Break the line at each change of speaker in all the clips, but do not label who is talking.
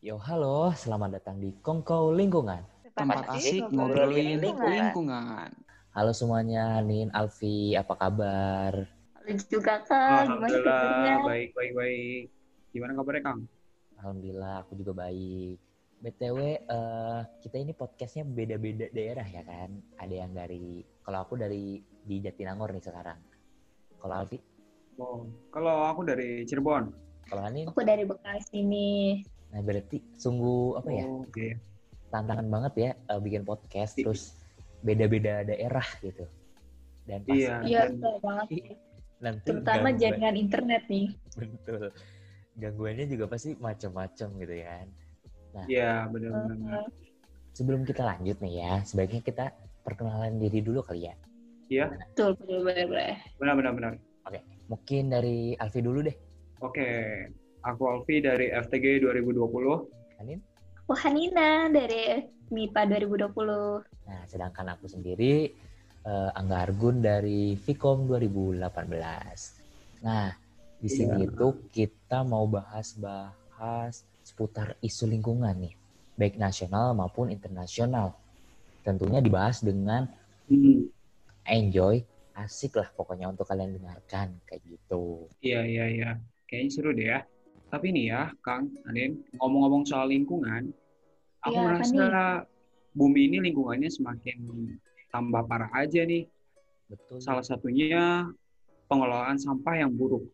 Yo, halo, selamat datang di Kongko Lingkungan.
Tempat asik ngobrolin lingkungan.
Halo semuanya, Nin, Alfi, apa kabar?
Halo juga Kak, gimana kabarnya?
Alhamdulillah, baik, baik, baik. Gimana kabarnya, Kang?
Alhamdulillah, aku juga baik. BTW, eh, kita ini podcastnya beda-beda daerah ya kan? Ada yang dari, kalau aku dari di Jatinangor nih sekarang. Kalau Alfi,
Oh, kalau aku dari Cirebon.
kalau Anin,
Aku dari Bekasi nih.
Nah berarti sungguh apa ya?
Oh, Oke.
Tantangan banget ya eh, bikin podcast, terus beda-beda daerah gitu. Dan pasti
Iya.
Iya, betul banget.
nanti
Terutama
gangguan-
jaringan internet nih.
betul gangguannya juga pasti macam-macam gitu ya kan
Iya, benar-benar.
Uh,
sebelum kita lanjut nih ya sebaiknya kita perkenalan diri dulu kali ya
betul, betul, betul.
Benar-benar, benar.
mungkin dari Alfi dulu deh
Oke, aku Alfi dari FTG 2020.
Anin
Aku Hanina dari MIPA 2020.
nah sedangkan aku sendiri eh, Angga Argun dari Vkom 2018 nah di sini
Iya.
tuh kita mau bahas-bahas seputar isu lingkungan nih baik nasional maupun internasional tentunya dibahas dengan
Hmm,
enjoy, asik lah pokoknya untuk kalian dengarkan kayak gitu.
Iya, iya, iya. Kayaknya seru deh ya. Tapi nih ya, Kang, Anin, ngomong-ngomong soal lingkungan, aku
apa
merasa bumi ini lingkungannya semakin tambah parah aja nih.
Betul.
Salah satunya pengelolaan sampah yang buruk.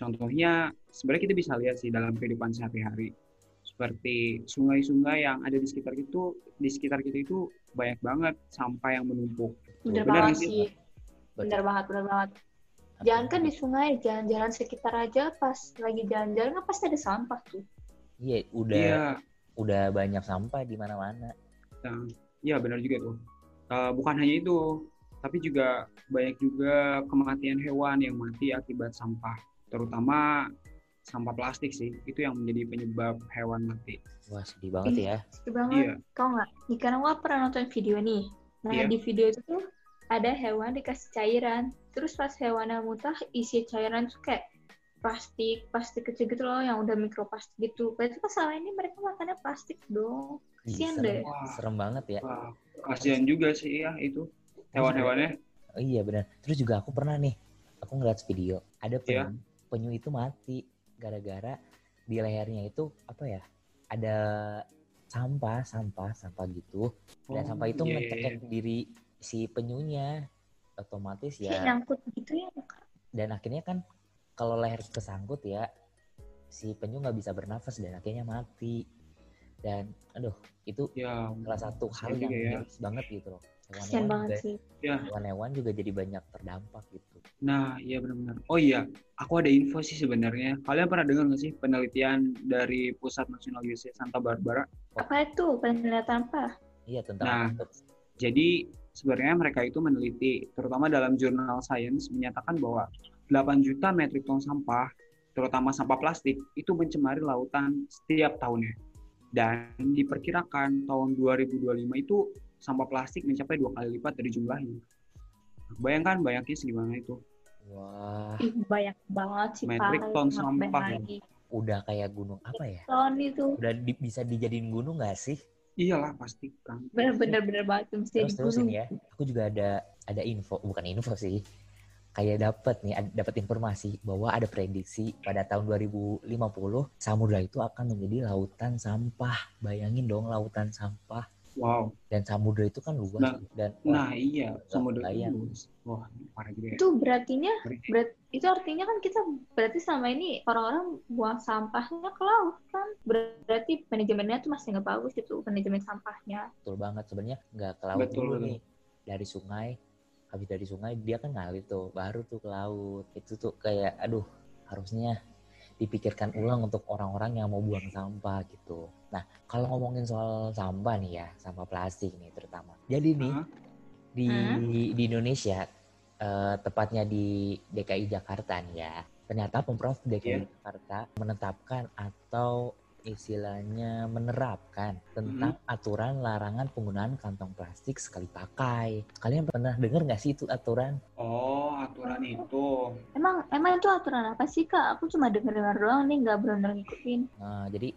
Contohnya, sebenarnya kita bisa lihat sih dalam kehidupan sehari-hari. Seperti sungai-sungai yang ada di sekitar itu, di sekitar kita itu banyak banget sampah yang menumpuk.
Bener
Benar
banget
sih.
Bener banget, bener banget. Jangan kan di sungai, jalan-jalan sekitar aja pas lagi jalan-jalan kan pasti ada sampah tuh.
Iya, udah
Iya,
udah banyak sampah di mana-mana.
Nah, Iya benar juga tuh. Eh, bukan hanya itu, tapi juga banyak juga kematian hewan yang mati akibat sampah, terutama sampah plastik sih. Itu yang menjadi penyebab hewan mati.
Wah, sedih banget ya.
Sedih banget.
Iya,
Kau nggak? Karena gua pernah nonton video nih. Nah,
Iya.
di video itu tuh ada hewan dikasih cairan. Terus pas hewannya muntah, isi cairan tuh kayak plastik, plastik kecil gitu loh, yang udah mikroplastik gitu. Berarti kan selama ini mereka makannya plastik dong. Kasian
serem,
deh.
Wah.
serem banget ya.
Wah, kasihan juga sih ya itu hewan-hewannya.
Oh, iya benar. Terus juga aku pernah nih, aku ngeliat video, ada
Iya.
penyu, penyu itu mati gara-gara di lehernya itu apa ya? Ada sampah, sampah, sampah gitu. Dan
Oh,
sampah itu
iya, iya,
ngecekek
iya.
diri si penyunya. Otomatis
Kayak
ya
nyangkut gitu ya.
dan akhirnya kan kalau leher kesangkut ya si penyu nggak bisa bernafas dan akhirnya mati dan aduh itu
Ya,
salah satu hal yang
ya.
banget gitu loh hewan-hewan
banget
juga
sih.
hewan-hewan juga jadi banyak terdampak gitu
Nah, iya benar-benar. Oh iya, aku ada info sih sebenarnya. Kalian pernah dengar nggak sih penelitian dari Pusat Nasional Geosis Santa Barbara
Apa itu? Penelitian apa?
iya tentang
Nah. Jadi sebenarnya mereka itu meneliti, terutama dalam jurnal Science menyatakan bahwa 8 juta metrik ton sampah, terutama sampah plastik, itu mencemari lautan setiap tahunnya. Dan diperkirakan tahun 2025 itu sampah plastik mencapai dua kali lipat dari jumlahnya. Bayangkan, bayangin segimana itu.
wah
Ih, banyak banget sih
Metrik ton sampah ya.
lagi.
udah kayak gunung apa ya
Ton itu.
udah di- bisa dijadiin gunung nggak sih
Iyalah pasti kan.
Bener-bener bener banget bisa
terus terusin
dibunuh.
ya aku juga ada ada info bukan info sih kayak dapat nih dapat informasi bahwa ada prediksi pada tahun 2050 samudra itu akan menjadi lautan sampah bayangin dong lautan sampah
Wow.
dan samudra itu kan luas
Nah,
dan wah,
Nah iya, samudra luas. Wah, parah juga ya.
Itu berartinya berat itu artinya kan kita berarti selama ini orang-orang buang sampahnya ke laut kan berarti manajemennya tuh masih nggak bagus itu manajemen sampahnya
betul banget sebenarnya nggak ke laut
Betul,
dulu
betul.
nih dari sungai habis dari sungai dia kan ngalir tuh baru tuh ke laut itu tuh kayak aduh harusnya dipikirkan ulang untuk orang-orang yang mau buang sampah gitu. Nah, kalau ngomongin soal sampah nih ya, sampah plastik nih terutama. Jadi nih
Hah?
di
Hmm?
di Indonesia eh, tepatnya di DKI Jakarta nih ya. Ternyata Pemprov DKI
Iya.
Jakarta menetapkan atau istilahnya menerapkan tentang aturan larangan penggunaan kantong plastik sekali pakai. Kalian pernah dengar nggak sih itu aturan?
Oh, aturan itu.
emang emang itu aturan apa sih kak aku cuma denger dengar doang nih nggak benar ngikutin
Nah, jadi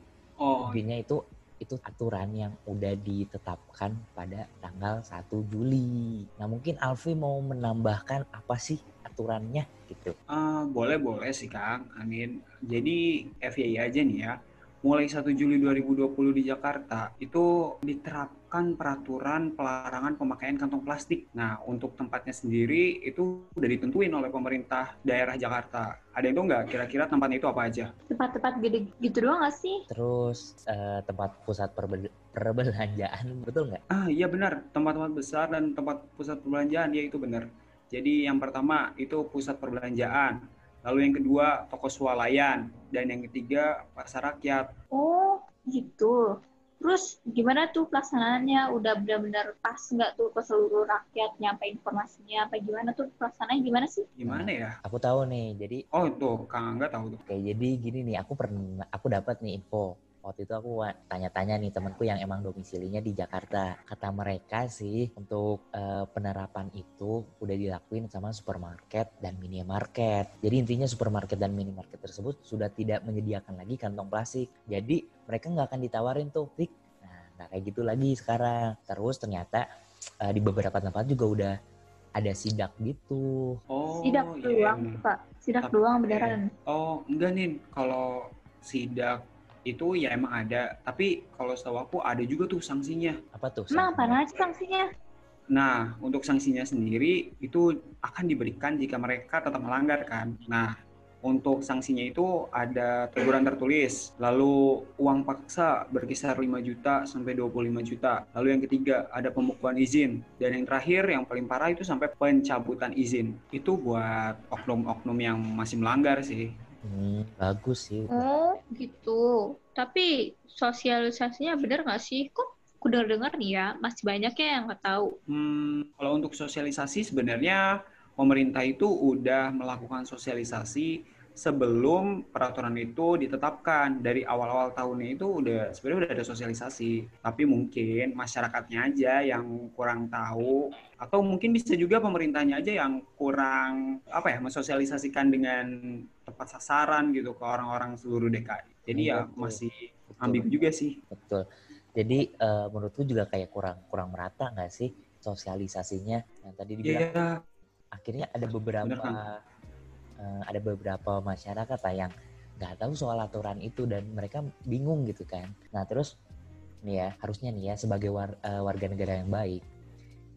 Oh,
intinya itu itu aturan yang udah ditetapkan pada tanggal 1 Juli. Nah mungkin Alfi mau menambahkan apa sih aturannya gitu?
eh, boleh boleh sih Kang. Amin. Jadi FYI aja nih ya. Mulai 1 Juli 2020 di Jakarta itu diterapkan peraturan pelarangan pemakaian kantong plastik. Nah, untuk tempatnya sendiri itu udah ditentuin oleh pemerintah daerah Jakarta. Ada yang tahu nggak kira-kira tempatnya itu apa aja?
Tempat-tempat gede gitu doang gak sih?
Terus eh, tempat pusat perbe- perbelanjaan betul nggak?
Ah, iya benar. Tempat-tempat besar dan tempat pusat perbelanjaan ya itu benar. Jadi yang pertama itu pusat perbelanjaan. Lalu yang kedua toko swalayan dan yang ketiga pasar rakyat.
Oh, gitu. Terus gimana tuh pelaksanaannya? Udah benar-benar pas nggak tuh ke seluruh rakyat nyampe informasinya? Apa gimana tuh pelaksanaannya gimana sih?
Gimana ya?
Aku tahu nih. Jadi
Oh, tuh Kang Angga tahu tuh.
Oke, jadi gini nih, aku pernah, aku dapat nih info. Waktu itu aku tanya-tanya nih temanku yang emang domisilinya di Jakarta. Kata mereka sih untuk eh, penerapan itu udah dilakuin sama supermarket dan minimarket. Jadi intinya supermarket dan minimarket tersebut sudah tidak menyediakan lagi kantong plastik. Jadi mereka nggak akan ditawarin tuh, Fik. Nah, nggak kayak gitu lagi sekarang. Terus ternyata eh, di beberapa tempat juga udah ada sidak gitu.
Oh,
Sidak
iya,
doang,
iya.
Pak. Sidak
Tapi-
doang beneran.
Oh, enggak nih. Kalau sidak itu ya emang ada. Tapi kalau setahu aku ada juga tuh sanksinya.
Apa tuh?
Emang apa
sanksinya?
aja sanksinya?
Nah, untuk sanksinya sendiri itu akan diberikan jika mereka tetap melanggar kan. Nah, untuk sanksinya itu ada teguran tertulis, lalu uang paksa berkisar 5 juta sampai 25 juta. Lalu yang ketiga ada pembukuan izin dan yang terakhir yang paling parah itu sampai pencabutan izin. Itu buat oknum-oknum yang masih melanggar sih.
Hmm, bagus sih.
Oh, gitu. Tapi sosialisasinya bener nggak sih? Kok aku dengar-dengar nih ya, masih banyak ya yang nggak tahu.
Hmm, kalau untuk sosialisasi sebenarnya pemerintah itu udah melakukan sosialisasi sebelum peraturan itu ditetapkan dari awal-awal tahunnya itu udah sebenarnya udah ada sosialisasi tapi mungkin masyarakatnya aja yang kurang tahu atau mungkin bisa juga pemerintahnya aja yang kurang apa ya mensosialisasikan dengan tepat sasaran gitu ke orang-orang seluruh DKI jadi ya
Betul.
masih ambigu juga sih
Betul. Jadi eh, menurutku juga kayak kurang kurang merata nggak sih sosialisasinya yang tadi dibilang
Iya,
akhirnya ada beberapa
Bener, Kang.
eh, ada beberapa masyarakat lah yang nggak tahu soal aturan itu dan mereka bingung gitu kan. Nah terus nih ya harusnya nih ya sebagai war- eh, warga negara yang baik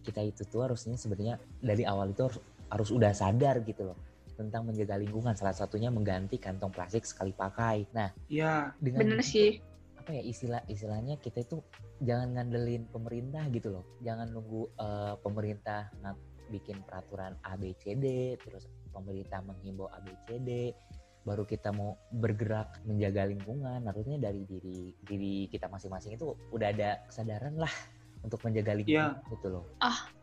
kita itu tuh harusnya sebenarnya dari awal itu harus, harus udah sadar gitu loh tentang menjaga lingkungan salah satunya mengganti kantong plastik sekali pakai. Nah
iya
dengan
Bener sih.
apa ya istilah istilahnya kita itu jangan ngandelin pemerintah gitu loh jangan nunggu eh, pemerintah ngat bikin peraturan ABCD terus pemerintah menghimbau ABCD baru kita mau bergerak menjaga lingkungan harusnya dari diri diri kita masing-masing itu udah ada kesadaran lah untuk menjaga lingkungan gitu loh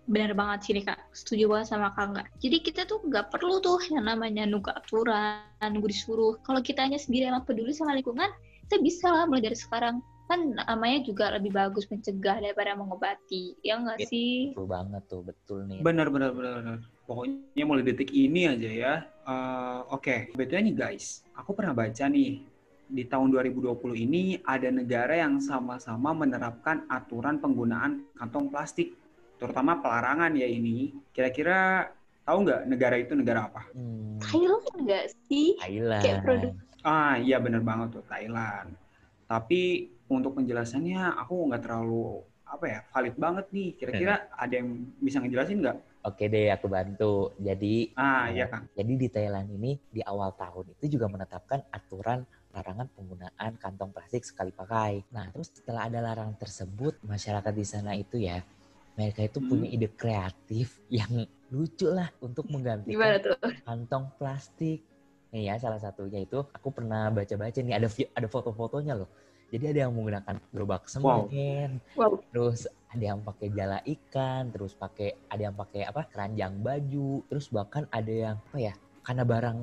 Bener banget sih nih kak, setuju banget sama kak nggak. Jadi kita tuh nggak perlu tuh yang namanya nunggu aturan, nunggu disuruh. Kalau kitanya sendiri emang peduli sama lingkungan, kita bisa lah mulai dari sekarang. Kan namanya juga lebih bagus mencegah daripada mengobati, ya nggak
Iya.
sih?
betul banget tuh betul nih
Benar, benar, benar, benar. Pokoknya mulai detik ini aja ya. Eh, Oke, betulnya nih guys, aku pernah baca nih di tahun 2020 ini ada negara yang sama-sama menerapkan aturan penggunaan kantong plastik, terutama pelarangan ya ini. Kira-kira tahu nggak negara itu negara apa?
Hmm,
Thailand nggak sih?
Thailand
Kayak produk
Ah, iya benar banget tuh Thailand. Tapi untuk penjelasannya aku nggak terlalu apa ya valid banget nih. Kira-kira ada yang bisa ngejelasin nggak?
oke deh aku bantu jadi
Ah, iya Kang.
Jadi di Thailand ini di awal tahun itu juga menetapkan aturan larangan penggunaan kantong plastik sekali pakai. Nah, terus setelah ada larangan tersebut, masyarakat di sana itu ya, mereka itu
Hmm.
punya ide kreatif yang lucu lah untuk menggantikan
tuh?
kantong plastik. Nih ya, salah satunya itu aku pernah baca-baca nih ada ada foto-fotonya loh. Jadi ada yang menggunakan gerobak
Wow.
semen,
Wow.
terus ada yang pakai jala ikan, terus pakai ada yang pakai apa keranjang baju, terus bahkan ada yang apa ya karena barang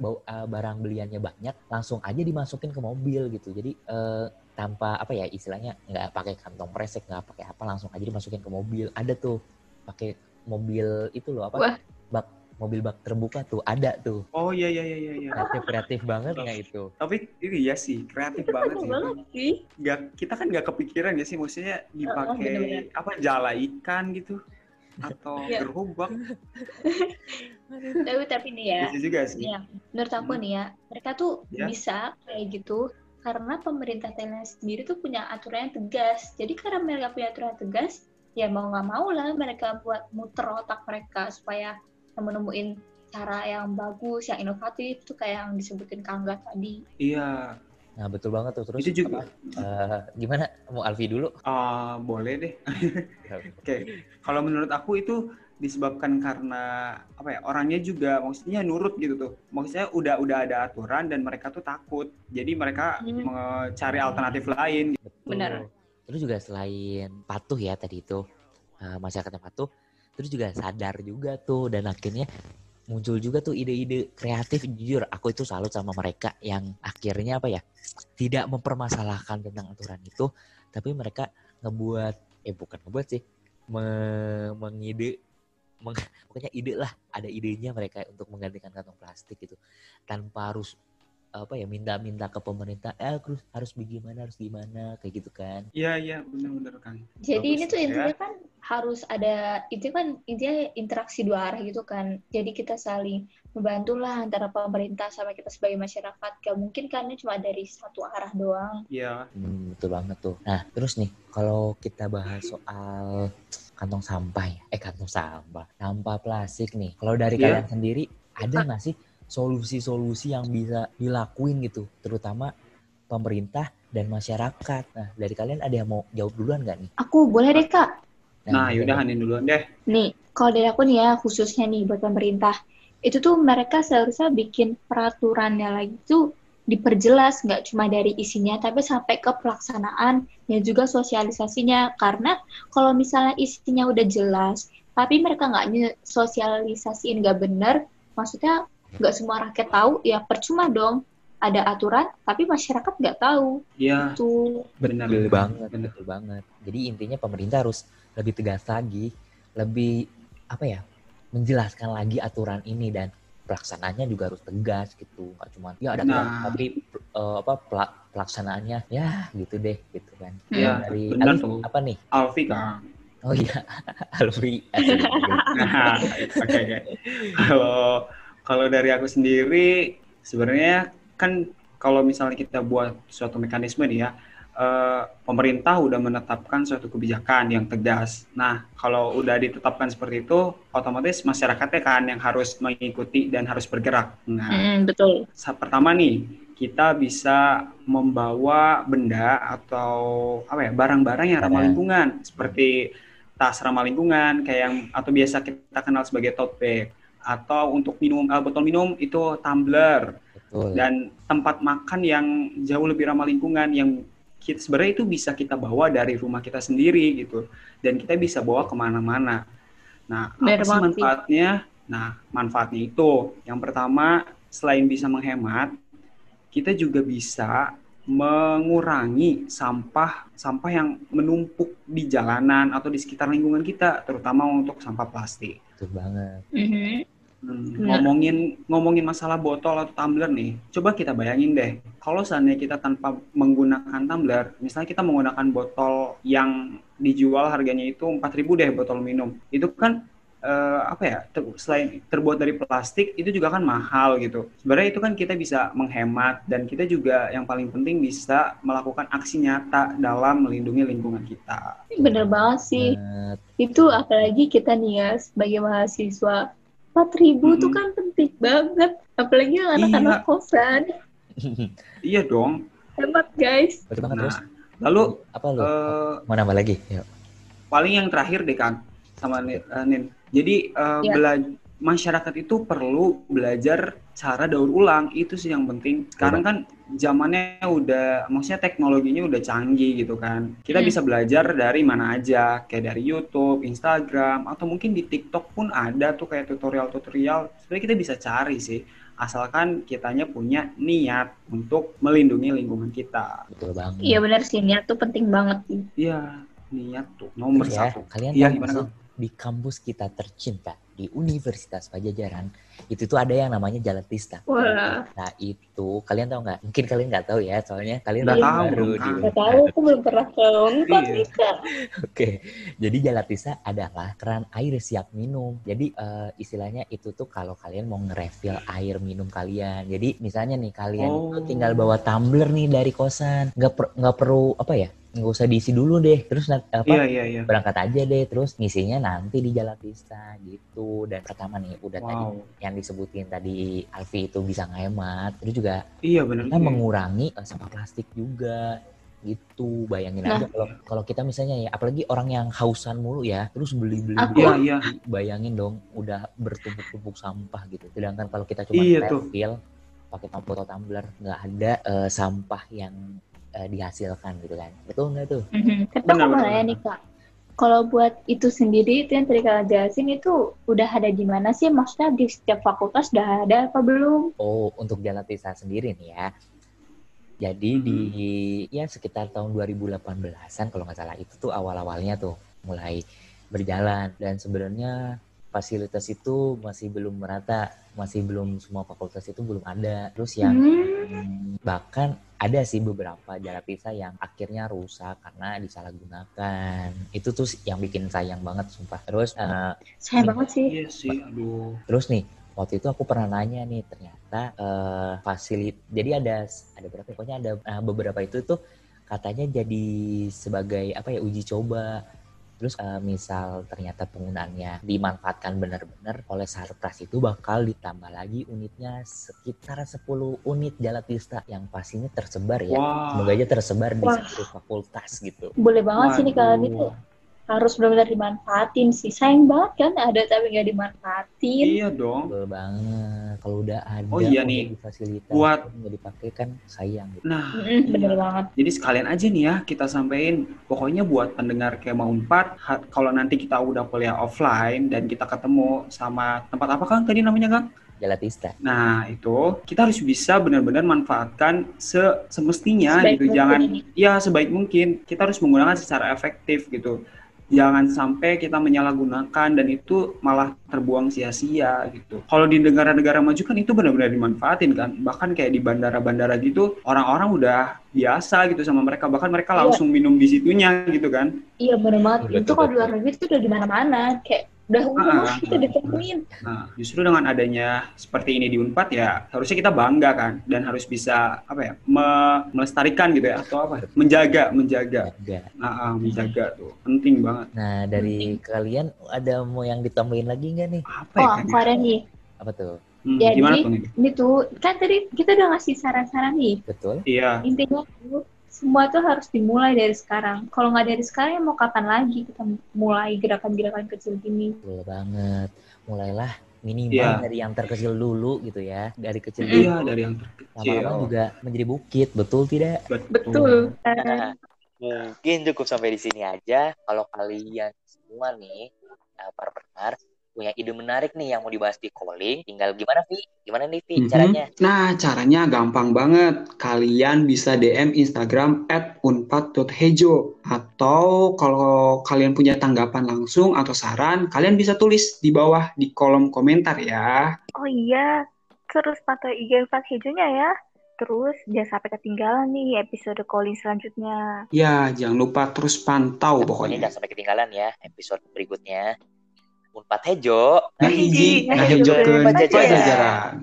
bau eh, barang beliannya banyak langsung aja dimasukin ke mobil gitu jadi eh, tanpa apa ya istilahnya nggak pakai kantong kresek nggak pakai apa langsung aja dimasukin ke mobil ada tuh pakai mobil itu loh apa
Wah.
bak mobil bak terbuka tuh ada tuh.
Oh iya iya iya iya. iya.
Kreatif kreatif banget nggak itu?
Tapi ini ya sih kreatif
Itu
banget sih.
banget sih.
Nggak, kita kan nggak kepikiran ya sih, maksudnya dipakai
bener-bener.
apa jala ikan gitu atau
Iya.
gerobak
Tapi tapi nih ya,
bisa juga sih.
ya, menurut aku
Hmm.
nih ya, mereka tuh
Ya.
bisa kayak gitu karena pemerintah Thailand sendiri tuh punya aturan yang tegas. Jadi karena mereka punya aturan yang tegas, ya mau nggak mau lah mereka buat muter otak mereka supaya menemuin cara yang bagus, yang inovatif tuh kayak yang disebutin Kangga tadi.
Iya,
Nah betul banget tuh terus.
itu juga.
apa, eh, gimana? Mau Alfi dulu?
Ah, boleh deh. Oke, kalau menurut aku itu disebabkan karena apa ya orangnya juga maksudnya nurut gitu tuh maksudnya udah udah ada aturan dan mereka tuh takut jadi mereka
Hmm.
mencari alternatif lain.
Benar.
Terus juga selain patuh ya tadi itu eh, masyarakatnya patuh, terus juga sadar juga tuh dan akhirnya muncul juga tuh ide-ide kreatif jujur aku itu salut sama mereka yang akhirnya apa ya tidak mempermasalahkan tentang aturan itu tapi mereka ngebuat eh bukan ngebuat sih me- mengide meng- pokoknya ide lah ada idenya mereka untuk menggantikan kantong plastik gitu tanpa harus apa ya minta-minta ke pemerintah eh harus harus bagaimana harus gimana kayak gitu kan
iya iya benar-benar kan
Jadi ini
Bagus,
tuh
ya.
intinya kan harus ada itu kan intinya interaksi dua arah gitu kan. Jadi kita saling membantu lah antara pemerintah sama kita sebagai masyarakat. Gak mungkin kan ini cuma dari satu arah doang.
iya
Hmm, betul banget tuh. Nah, terus nih, kalau kita bahas soal kantong sampah ya, eh kantong sampah, sampah plastik nih. Kalau dari
Iya.
kalian sendiri, ada nggak sih solusi-solusi yang bisa dilakuin gitu, terutama pemerintah dan masyarakat. Nah, dari kalian ada yang mau jawab duluan nggak nih?
Aku boleh deh kak.
Nah
boleh
yaudah. Hanin duluan deh
Nih, kalau dari aku nih ya khususnya nih buat pemerintah. Itu tuh mereka seharusnya bikin peraturannya lagi tuh diperjelas nggak cuma dari isinya tapi sampai ke pelaksanaan dan juga sosialisasinya karena kalau misalnya isinya udah jelas tapi mereka nggak sosialisasiin nggak bener maksudnya nggak semua rakyat tahu ya percuma dong ada aturan tapi masyarakat nggak tahu
iya
tuh
benar
Betul banget,
benar.
betul banget. Jadi intinya pemerintah harus lebih tegas lagi, lebih apa ya, menjelaskan lagi aturan ini dan pelaksanaannya juga harus tegas gitu. Nggak cuma ya ada
Nah.
tapi eh, apa pela- pelaksanaannya ya gitu deh gitu kan.
Iya,
dari
benar
Alif,
tuh.
apa nih?
Alfi kan
Oh iya. Asik.
Nah, oke oke. Kalau kalau dari aku sendiri sebenarnya kan kalau misalnya kita buat suatu mekanisme nih ya, eh, pemerintah udah menetapkan suatu kebijakan yang tegas. Nah, kalau udah ditetapkan seperti itu, otomatis masyarakatnya kan yang harus mengikuti dan harus bergerak. Nah,
Mm, betul
pertama nih kita bisa membawa benda atau apa ya barang-barang yang ramah lingkungan seperti tas ramah lingkungan kayak yang atau biasa kita kenal sebagai tote bag atau untuk minum eh, botol minum itu tumbler
Betul.
dan tempat makan yang jauh lebih ramah lingkungan yang kita, sebenarnya itu bisa kita bawa dari rumah kita sendiri gitu dan kita bisa bawa ke mana-mana. Nah,
Bener
apa sih manfaatnya? Nah, manfaatnya itu yang pertama selain bisa menghemat, kita juga bisa mengurangi sampah sampah yang menumpuk di jalanan atau di sekitar lingkungan kita, terutama untuk sampah plastik.
Betul banget.
Mhm.
Hmm,
Benar.
ngomongin ngomongin masalah botol atau tumbler nih, coba kita bayangin deh, kalau seandainya kita tanpa menggunakan tumbler, misalnya kita menggunakan botol yang dijual harganya itu 4.000 deh botol minum, itu kan eh, apa ya, ter- selain terbuat dari plastik itu juga kan mahal gitu. Sebenarnya itu kan kita bisa menghemat dan kita juga yang paling penting bisa melakukan aksi nyata dalam melindungi lingkungan kita.
bener banget sih
Banget.
itu apalagi kita nih ya sebagai mahasiswa 4000 tuh
Mm-mm.
kan penting banget apalagi yang anak-anak
Iya.
kosan
Iya dong.
hebat guys
Betul banget terus.
Nah, lalu
Apa lu?
eh,
Mau nambah lagi? Yuk.
paling yang terakhir deh kan sama eh, Nin. Jadi eh,
Ya.
bela- masyarakat itu perlu belajar cara daur ulang itu sih yang penting. Sekarang kan zamannya udah, maksudnya teknologinya udah canggih gitu kan. Kita
Hmm.
bisa belajar dari mana aja, kayak dari YouTube, Instagram, atau mungkin di TikTok pun ada tuh kayak tutorial-tutorial. Sebenarnya kita bisa cari sih, asalkan kitanya punya niat untuk melindungi lingkungan kita.
Betul banget.
iya bener sih niat tuh penting banget sih
Iya, niat tuh nomor
Terus ya,
satu.
kalian
Iya,
tahu
gimana,
di kampus kita tercinta di Universitas Pajajaran itu tuh ada yang namanya Jalan Tista.
Wah.
Nah itu kalian tahu nggak? Mungkin kalian nggak tahu ya, soalnya kalian
Nggak
baru
tahu
baru di.
Gak tahu, aku belum pernah ke Unpad
Iya.
Oke, jadi Jalatisa adalah keran air siap minum. Jadi eh, istilahnya itu tuh kalau kalian mau nge-refill air minum kalian. Jadi misalnya nih kalian
Oh.
tinggal bawa tumbler nih dari kosan, nggak per- nggak perlu apa ya, nggak usah diisi dulu deh. Terus apa
Iya iya iya.
berangkat aja deh. Terus ngisinya nanti di Jalatisa gitu. Dan pertama nih udah tadi
Wow.
yang disebutin tadi Alfi itu bisa ngehemat. Terus juga
Iya benar.
kita mengurangi eh, sampah plastik juga gitu bayangin
Nah.
aja kalau kalau kita misalnya ya apalagi orang yang hausan mulu ya terus beli beli
Aku-
Iya iya.
bayangin dong udah bertumpuk-tumpuk sampah gitu sedangkan kalau kita cuma
Iya
refill pakai botol tumbler nggak ada eh, sampah yang eh, dihasilkan gitu kan betul nggak tuh
Mhm. Tapi
Benar,
aku nih, Kak. Kalau buat itu sendiri, itu yang tadi Kak jelasin itu udah ada di mana sih? Maksudnya di setiap fakultas udah ada apa belum?
oh untuk jalan tisa sendiri nih ya jadi di ya sekitar tahun 2018an kalau nggak salah itu tuh awal-awalnya tuh mulai berjalan dan sebenarnya fasilitas itu masih belum merata, masih belum semua fakultas itu belum ada. Terus yang
Hmm.
bahkan ada sih beberapa jalan pisah yang akhirnya rusak karena disalahgunakan. Itu tuh yang bikin sayang banget sumpah. Terus eh,
Sayang banget sih.
Iya sih. Aduh.
Terus nih, waktu itu aku pernah nanya nih, ternyata eh fasilit. Jadi ada ada berapa? Pokoknya ada eh, beberapa itu tuh katanya jadi sebagai apa ya uji coba. Terus eh, misal ternyata penggunaannya dimanfaatkan benar-benar oleh Sarpras itu bakal ditambah lagi unitnya sekitar 10 unit Jalatista yang pastinya tersebar ya.
Wah.
Semoga aja tersebar di
Wah.
satu fakultas gitu.
Boleh banget sih nih kalian itu
Waduh.
Harus benar-benar dimanfaatin sih. Sayang banget kan ada tapi nggak dimanfaatin.
Iya dong.
Betul banget. Kalau udah ada,
Oh iya nih,
difasilitasi,
buat-
nggak dipakai kan sayang gitu.
Nah,
Mm-mm, bener banget.
Jadi sekalian aja nih ya kita sampein pokoknya buat pendengar Kema Unpad ha- kalau nanti kita udah kuliah offline dan kita ketemu sama tempat apa Kang tadi namanya Kang?
Jalatista.
Nah, itu kita harus bisa benar-benar manfaatkan se- semestinya
Sebaik
gitu.
mungkin
Jangan
ini.
ya sebaik mungkin. Kita harus menggunakan secara efektif gitu. Jangan sampai kita menyalahgunakan dan itu malah terbuang sia-sia gitu. Kalau di negara-negara maju kan itu benar-benar dimanfaatin kan. Bahkan kayak di bandara-bandara gitu orang-orang udah biasa gitu sama mereka. Bahkan mereka
Iya.
langsung minum di situnya gitu kan.
Iya bener banget.
Betul,
itu kalau di luar negeri itu udah di mana-mana. Kayak udah umum
Ah,
kita ditemuin.
Nah, justru dengan adanya seperti ini di Unpad ya harusnya kita bangga kan dan harus bisa apa ya me- melestarikan gitu ya atau apa menjaga menjaga
Jaga.
nah, ah, menjaga tuh penting banget
Nah, dari kalian ada mau yang ditambahin lagi nggak nih?
apa
Oh,
ya
aku ada nih.
Apa tuh?
Hmm,
Jadi-
gimana tuh nih
Ini tuh, kan tadi kita udah ngasih saran-saran nih.
Betul?
iya
Intinya tuh, semua tuh harus dimulai dari sekarang. Kalau nggak dari sekarang, ya mau kapan lagi kita mulai gerakan-gerakan kecil gini?
Betul banget. Mulailah minimal
Iya.
dari yang terkecil dulu gitu ya. Dari kecil
iya
dulu.
dari yang terkecil
Lama-lama juga menjadi bukit, betul tidak?
Betul.
Nah, mungkin cukup sampai di sini aja. Kalau kalian semua nih, eh, para pendengar, punya ide menarik nih yang mau dibahas di calling, tinggal gimana, Vi? Gimana nih, Vi,
Mhm.
caranya?
Nah, caranya gampang banget. Kalian bisa DM Instagram @unpad.hejo atau kalau kalian punya tanggapan langsung atau saran, kalian bisa tulis di bawah di kolom komentar ya.
Oh iya, terus pantau IG Pak Hejonya ya. Terus jangan sampai ketinggalan nih episode calling selanjutnya.
Ya, jangan lupa terus pantau
pokoknya. jangan sampai ketinggalan ya episode berikutnya. Unpad Hejo.
Nah, hiji,
Nah,
nah,
hiji, Pajajaran.
pajajaran.